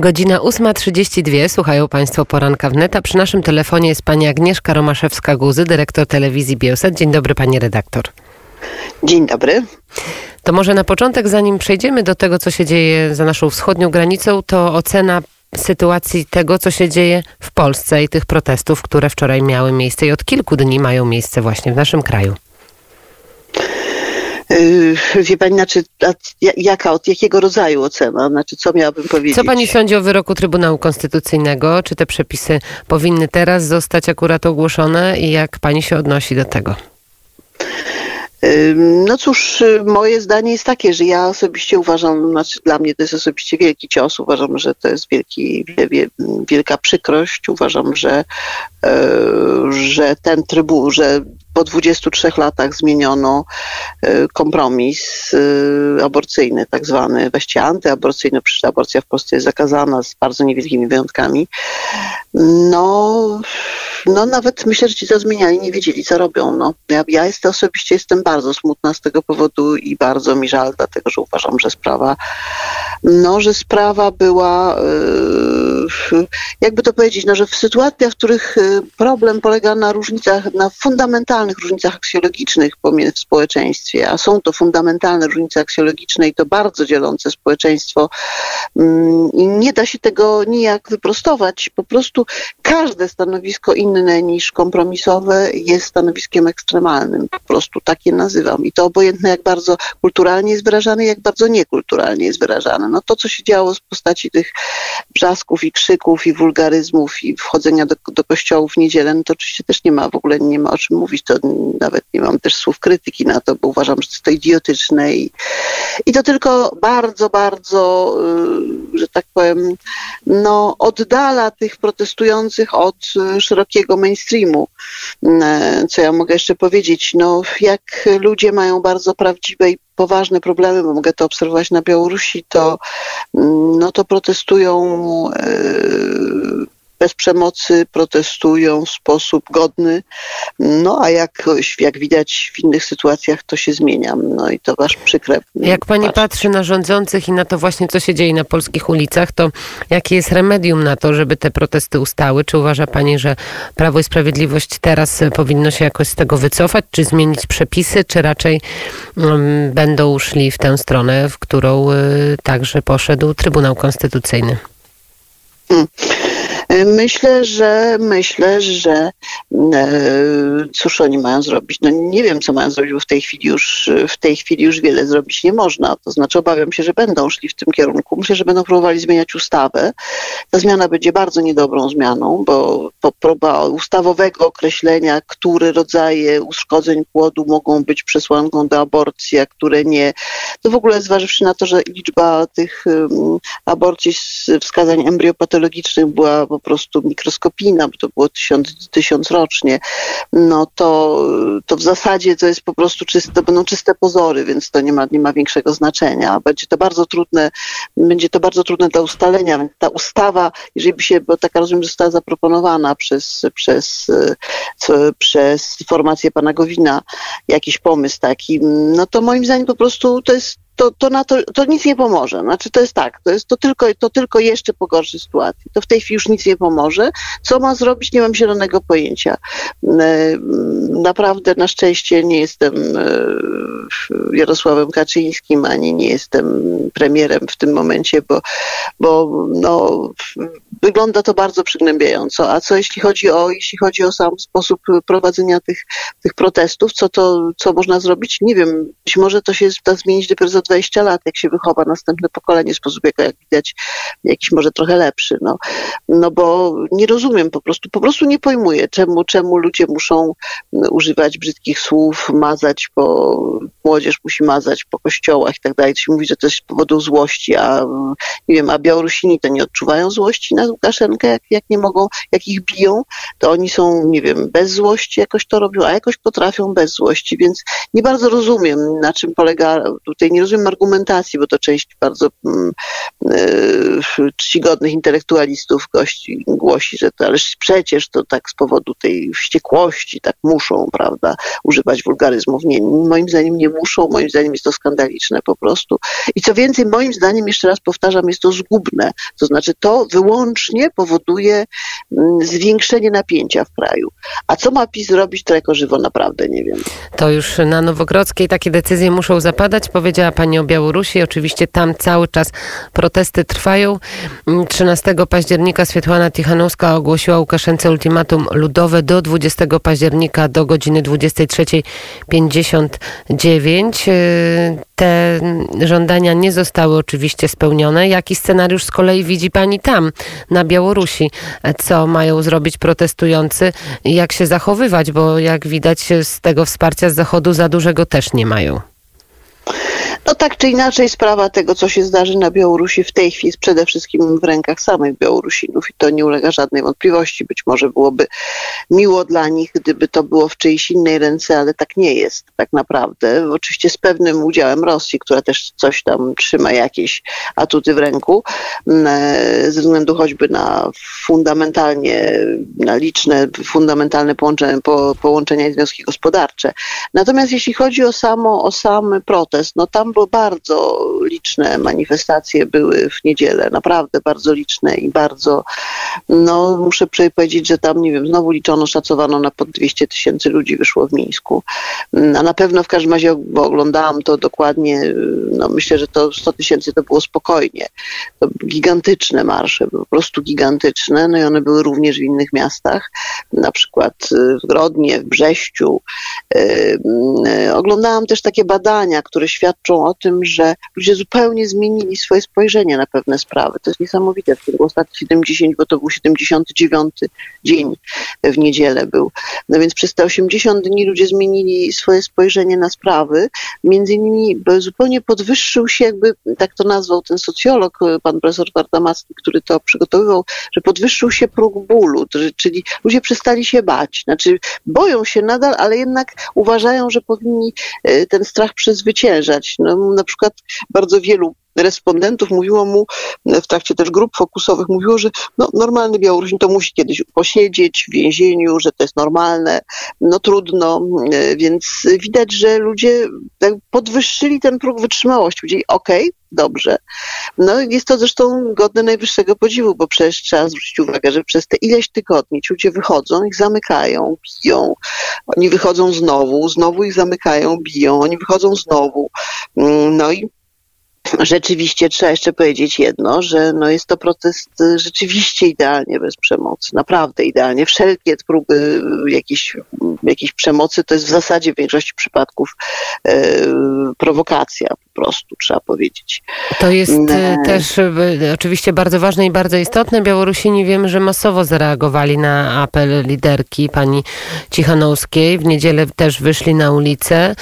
Godzina 8.32. Słuchają Państwo poranka wnet, a przy naszym telefonie jest pani Agnieszka Romaszewska-Guzy, dyrektor telewizji Bielsat. Dzień dobry, pani redaktor. Dzień dobry. To może na początek, zanim przejdziemy do tego, co się dzieje za naszą wschodnią granicą, to ocena sytuacji tego, co się dzieje w Polsce i tych protestów, które wczoraj miały miejsce i od kilku dni mają miejsce właśnie w naszym kraju. Yy, wie pani, znaczy, jaka, od jakiego rodzaju ocena? Znaczy, co miałabym powiedzieć? Co pani sądzi o wyroku Trybunału Konstytucyjnego? Czy te przepisy powinny teraz zostać akurat ogłoszone i jak pani się odnosi do tego? No cóż, moje zdanie jest takie, że ja osobiście uważam, znaczy dla mnie to jest osobiście wielki cios, uważam, że to jest wielki, wielka przykrość, uważam, że, e, że ten trybu, że po 23 latach zmieniono e, kompromis e, aborcyjny, tak zwany, właściwie antyaborcyjny, przecież aborcja w Polsce jest zakazana z bardzo niewielkimi wyjątkami. No, no nawet myślę, że ci, co zmieniali, nie wiedzieli, co robią. No, ja, ja jestem, osobiście jestem bardzo smutna z tego powodu i bardzo mi żal, dlatego że uważam, że sprawa, no, że sprawa była, yy, jakby to powiedzieć, no, że w sytuacjach, w których problem polega na różnicach, na fundamentalnych fundamentalnych różnicach aksjologicznych w społeczeństwie, a są to fundamentalne różnice aksjologiczne i to bardzo dzielące społeczeństwo mm, i nie da się tego nijak wyprostować. Po prostu każde stanowisko inne niż kompromisowe jest stanowiskiem ekstremalnym. Po prostu takie nazywam. I to obojętne jak bardzo kulturalnie jest wyrażane, jak bardzo niekulturalnie jest wyrażane. No to, co się działo z postaci tych brzasków i krzyków i wulgaryzmów i wchodzenia do, do kościołów w niedzielę, no to oczywiście też nie ma w ogóle nie ma o czym mówić. To nawet nie mam też słów krytyki na to, bo uważam, że to idiotyczne i, i to tylko bardzo, bardzo, y, że tak powiem, no, oddala tych protestujących od y, szerokiego mainstreamu. Y, co ja mogę jeszcze powiedzieć? No, jak ludzie mają bardzo prawdziwe i poważne problemy, bo mogę to obserwować na Białorusi, to, mm, no, to protestują bez przemocy, protestują w sposób godny. No a jak, jak widać w innych sytuacjach to się zmienia. No i to wasz przykre. Jak pani patrzy na rządzących i na to właśnie, co się dzieje na polskich ulicach, to jakie jest remedium na to, żeby te protesty ustały? Czy uważa pani, że Prawo i Sprawiedliwość teraz powinno się jakoś z tego wycofać, czy zmienić przepisy, czy raczej um, będą szli w tę stronę, w którą y, także poszedł Trybunał Konstytucyjny? Hmm. Myślę, że myślę, że e, cóż oni mają zrobić? No nie wiem, co mają zrobić, bo w tej chwili już w tej chwili już wiele zrobić nie można. To znaczy obawiam się, że będą szli w tym kierunku. Myślę, że będą próbowali zmieniać ustawę. Ta zmiana będzie bardzo niedobrą zmianą, bo próba ustawowego określenia, które rodzaje uszkodzeń płodu mogą być przesłanką do aborcji, a które nie. To w ogóle zważywszy na to, że liczba tych aborcji z wskazań embriopatologicznych była po prostu mikroskopijna, bo to było tysiąc, tysiąc rocznie, no to, to w zasadzie to jest po prostu czyste, to będą czyste pozory, więc to nie ma, nie ma większego znaczenia. Będzie to bardzo trudne, będzie to bardzo trudne do ustalenia, więc ta ustawa, jeżeli by się, bo taka rozumiem, została zaproponowana przez, przez, przez formację pana Gowina, jakiś pomysł taki, no to moim zdaniem po prostu to jest to, to, na to, to nic nie pomoże. Znaczy to jest tak, to, jest, to, tylko, to tylko jeszcze pogorszy sytuację. To w tej chwili już nic nie pomoże. Co ma zrobić, nie mam zielonego pojęcia. E, naprawdę na szczęście nie jestem e, Jarosławem Kaczyńskim, ani nie jestem premierem w tym momencie, bo, bo no, wygląda to bardzo przygnębiająco. A co jeśli chodzi o, jeśli chodzi o sam sposób prowadzenia tych, tych protestów, co to, co można zrobić? Nie wiem, być może to się da zmienić dopiero za 20 lat, jak się wychowa następne pokolenie, sposób, jak, jak widać, jakiś może trochę lepszy, no. no bo nie rozumiem po prostu, po prostu nie pojmuję, czemu, czemu ludzie muszą używać brzydkich słów, mazać po, młodzież musi mazać po kościołach i tak dalej. Się mówi, że to jest z powodu złości, a nie wiem, a Białorusini to nie odczuwają złości na Łukaszenkę, jak, jak nie mogą, jak ich biją, to oni są, nie wiem, bez złości jakoś to robią, a jakoś potrafią bez złości, więc nie bardzo rozumiem, na czym polega, tutaj nie rozumiem argumentacji, bo to część bardzo mm, e, czcigodnych intelektualistów gości głosi, że to, ależ przecież to tak z powodu tej wściekłości, tak muszą, prawda, używać wulgaryzmów. Nie, moim zdaniem nie muszą, moim zdaniem jest to skandaliczne po prostu. I co więcej, moim zdaniem, jeszcze raz powtarzam, jest to zgubne. To znaczy to wyłącznie powoduje mm, zwiększenie napięcia w kraju. A co ma PiS zrobić, to jako żywo naprawdę nie wiem. To już na Nowogrodzkiej takie decyzje muszą zapadać, powiedziała pani o Białorusi. Oczywiście tam cały czas protesty trwają. 13 mm, października Swietłana Tichanowska ogłosiła Łukaszence ultimatum ludowe do 20 października do godziny 23.59. Te żądania nie zostały oczywiście spełnione. Jaki scenariusz z kolei widzi pani tam, na Białorusi? Co mają zrobić protestujący? Jak się zachowywać? Bo jak widać z tego wsparcia z Zachodu za dużego też nie mają. No tak czy inaczej sprawa tego, co się zdarzy na Białorusi w tej chwili jest przede wszystkim w rękach samych Białorusinów i to nie ulega żadnej wątpliwości. Być może byłoby miło dla nich, gdyby to było w czyjejś innej ręce, ale tak nie jest tak naprawdę. Oczywiście z pewnym udziałem Rosji, która też coś tam trzyma jakieś atuty w ręku, mm, e, ze względu choćby na fundamentalnie, na liczne fundamentalne połączenia, połączenia i związki gospodarcze. Natomiast jeśli chodzi o samo, o sam protest, no tam bo bardzo liczne manifestacje były w niedzielę, naprawdę bardzo liczne i bardzo, no muszę powiedzieć, że tam, nie wiem, znowu liczono, szacowano na pod 200 tysięcy ludzi wyszło w Mińsku. A na pewno w każdym razie, bo oglądałam to dokładnie, no myślę, że to 100 tysięcy to było spokojnie. To gigantyczne marsze, po prostu gigantyczne, no i one były również w innych miastach, na przykład w Grodnie, w Brześciu. Oglądałam też takie badania, które świadczą o tym, że ludzie zupełnie zmienili swoje spojrzenie na pewne sprawy. To jest niesamowite. W ciągu ostatnich 70, bo to był 79 dzień w niedzielę był. No więc przez te 80 dni ludzie zmienili swoje spojrzenie na sprawy. Między innymi zupełnie podwyższył się, jakby tak to nazwał ten socjolog, pan profesor Wardamacki, który to przygotowywał, że podwyższył się próg bólu, czyli ludzie przestali się bać. Znaczy boją się nadal, ale jednak uważają, że powinni e, ten strach przezwyciężać. Na przykład bardzo wielu respondentów mówiło mu w trakcie też grup fokusowych, mówiło, że no, normalny Białorusin to musi kiedyś posiedzieć w więzieniu, że to jest normalne, no trudno, więc widać, że ludzie tak podwyższyli ten próg wytrzymałości. Powiedzieli, okej, okay, dobrze. No jest to zresztą godne najwyższego podziwu, bo przecież trzeba zwrócić uwagę, że przez te ileś tygodni ci ludzie wychodzą, ich zamykają, biją, oni wychodzą znowu, znowu ich zamykają, biją, oni wychodzą znowu. No i rzeczywiście trzeba jeszcze powiedzieć jedno, że no jest to protest rzeczywiście idealnie bez przemocy, naprawdę idealnie. Wszelkie próby jakiejś, jakiejś przemocy to jest w zasadzie w większości przypadków e, prowokacja po prostu, trzeba powiedzieć. To jest e, też oczywiście bardzo ważne i bardzo istotne. Białorusini wiemy, że masowo zareagowali na apel liderki pani Cichanowskiej. W niedzielę też wyszli na ulicę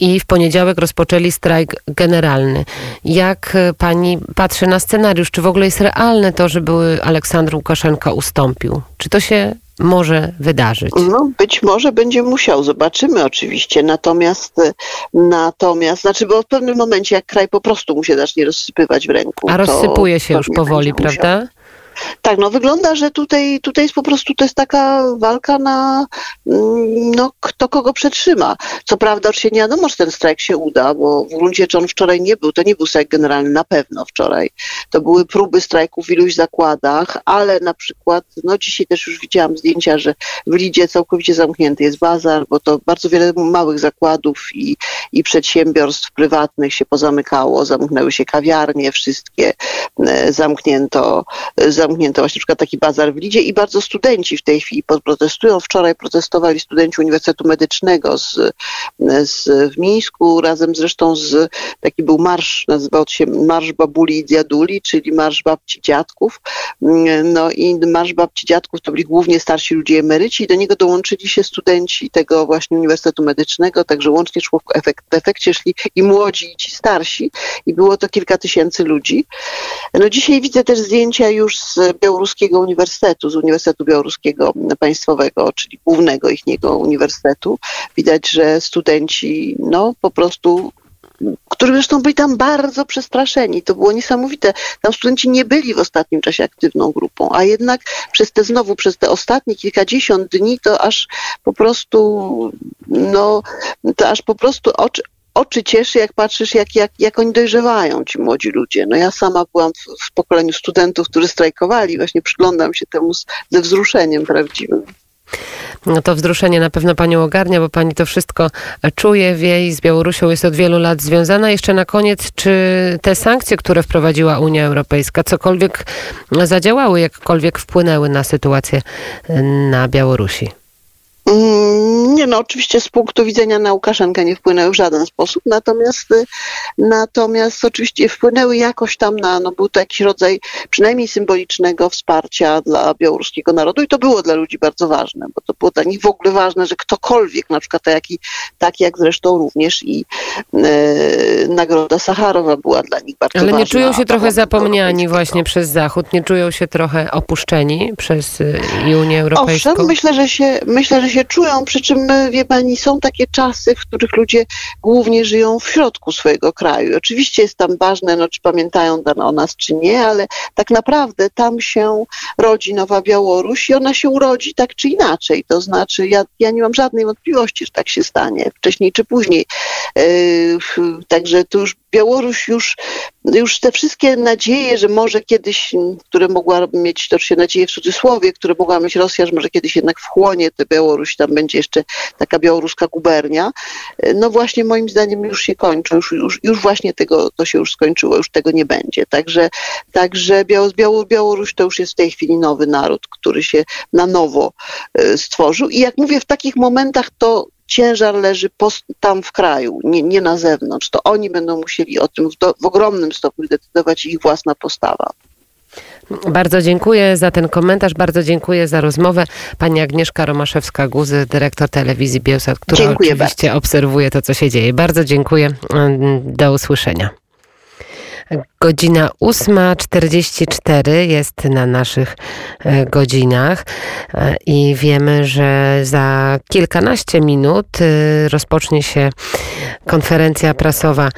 i w poniedziałek rozpoczęli strajk generalny. Jak pani patrzy na scenariusz? Czy w ogóle jest realne to, żeby Aleksandr Łukaszenka ustąpił? Czy to się może wydarzyć? No, być może będzie musiał, zobaczymy oczywiście. Natomiast, natomiast, znaczy, bo w pewnym momencie, jak kraj po prostu mu się zacznie rozsypywać w ręku. A rozsypuje się już powoli, prawda? Musiał. Tak, no wygląda, że tutaj, tutaj jest po prostu to jest taka walka na mm, no, kto kogo przetrzyma. Co prawda oczywiście nie wiadomo, czy ten strajk się uda, bo w gruncie rzeczy on wczoraj nie był, to nie był strajk generalny na pewno wczoraj. To były próby strajku w iluś zakładach, ale na przykład, no dzisiaj też już widziałam zdjęcia, że w Lidzie całkowicie zamknięty jest bazar, bo to bardzo wiele małych zakładów i, i przedsiębiorstw prywatnych się pozamykało, zamknęły się kawiarnie, wszystkie e, zamknięto, zamknięto zamknięto właśnie na przykład taki bazar w Lidzie i bardzo studenci w tej chwili protestują. Wczoraj protestowali studenci Uniwersytetu Medycznego z, z, w Mińsku, razem zresztą z, taki był marsz, nazywał się Marsz Babuli i Dziaduli, czyli Marsz Babci Dziadków. No i Marsz Babci Dziadków to byli głównie starsi ludzie emeryci i do niego dołączyli się studenci tego właśnie Uniwersytetu Medycznego, także łącznie szło w, efekt, w efekcie szli i młodzi, i ci starsi i było to kilka tysięcy ludzi. No dzisiaj widzę też zdjęcia już z z Białoruskiego Uniwersytetu, z Uniwersytetu Białoruskiego Państwowego, czyli głównego ich uniwersytetu. Widać, że studenci no po prostu którzy zresztą byli tam bardzo przestraszeni. To było niesamowite. Tam studenci nie byli w ostatnim czasie aktywną grupą, a jednak przez te znowu, przez te ostatnie kilkadziesiąt dni to aż po prostu, no, to aż po prostu oczy, oczy cieszy, jak patrzysz, jak, jak, jak oni dojrzewają, ci młodzi ludzie. No ja sama byłam w, w pokoleniu studentów, którzy strajkowali, właśnie przyglądam się temu z, ze wzruszeniem prawdziwym. No to wzruszenie na pewno Panią ogarnia, bo Pani to wszystko czuje, wie i z Białorusią jest od wielu lat związana. Jeszcze na koniec, czy te sankcje, które wprowadziła Unia Europejska, cokolwiek zadziałały, jakkolwiek wpłynęły na sytuację na Białorusi? Mm, nie no, oczywiście z punktu widzenia na Łukaszenkę nie wpłynęły w żaden sposób, natomiast, y, natomiast oczywiście wpłynęły jakoś tam na, no był to jakiś rodzaj przynajmniej symbolicznego wsparcia dla białoruskiego narodu i to było dla ludzi bardzo ważne, bo to było dla nich w ogóle ważne, że ktokolwiek, na przykład taki, tak jak zresztą również i e, Nagroda Sacharowa była dla nich bardzo ważna. Ale nie czują się trochę zapomniani właśnie przez Zachód, nie czują się trochę opuszczeni przez y, Unię Europejską? Owszem, myślę, że się, myślę, że się czują, przy czym, wie pani, są takie czasy, w których ludzie głównie żyją w środku swojego kraju. Oczywiście jest tam ważne, no, czy pamiętają o nas, czy nie, ale tak naprawdę tam się rodzi Nowa Białoruś i ona się urodzi tak czy inaczej. To znaczy, ja, ja nie mam żadnej wątpliwości, że tak się stanie, wcześniej czy później. Yy, także to już Białoruś już, już te wszystkie nadzieje, że może kiedyś, które mogła mieć, to się nadzieje w cudzysłowie, które mogła mieć Rosja, że może kiedyś jednak wchłonie tę Białoruś, tam będzie jeszcze taka białoruska gubernia, no właśnie moim zdaniem już się kończą, już, już, już właśnie tego, to się już skończyło, już tego nie będzie. Także, także Biało, Białoruś to już jest w tej chwili nowy naród, który się na nowo e, stworzył i jak mówię, w takich momentach to ciężar leży tam w kraju, nie, nie, na zewnątrz. To oni będą musieli o tym w, do, w ogromnym stopniu decydować ich własna postawa. Bardzo dziękuję za ten komentarz, bardzo dziękuję za rozmowę. Pani Agnieszka Romaszewska-Guzy, dyrektor telewizji Bielsat, która dziękuję oczywiście bardzo. obserwuje to, co się dzieje. Bardzo dziękuję. Do usłyszenia. Godzina 8.44 jest na naszych e, godzinach e, i wiemy, że za kilkanaście minut e, rozpocznie się konferencja prasowa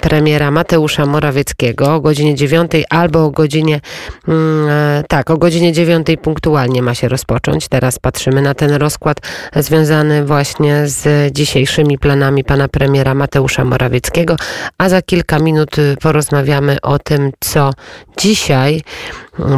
premiera Mateusza Morawieckiego o godzinie 9 albo o godzinie mm, tak, o godzinie 9 punktualnie ma się rozpocząć. Teraz patrzymy na ten rozkład związany właśnie z dzisiejszymi planami pana premiera Mateusza Morawieckiego, a za kilka minut porozmawiamy o tym, co dzisiaj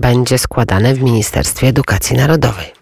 będzie składane w Ministerstwie Edukacji Narodowej.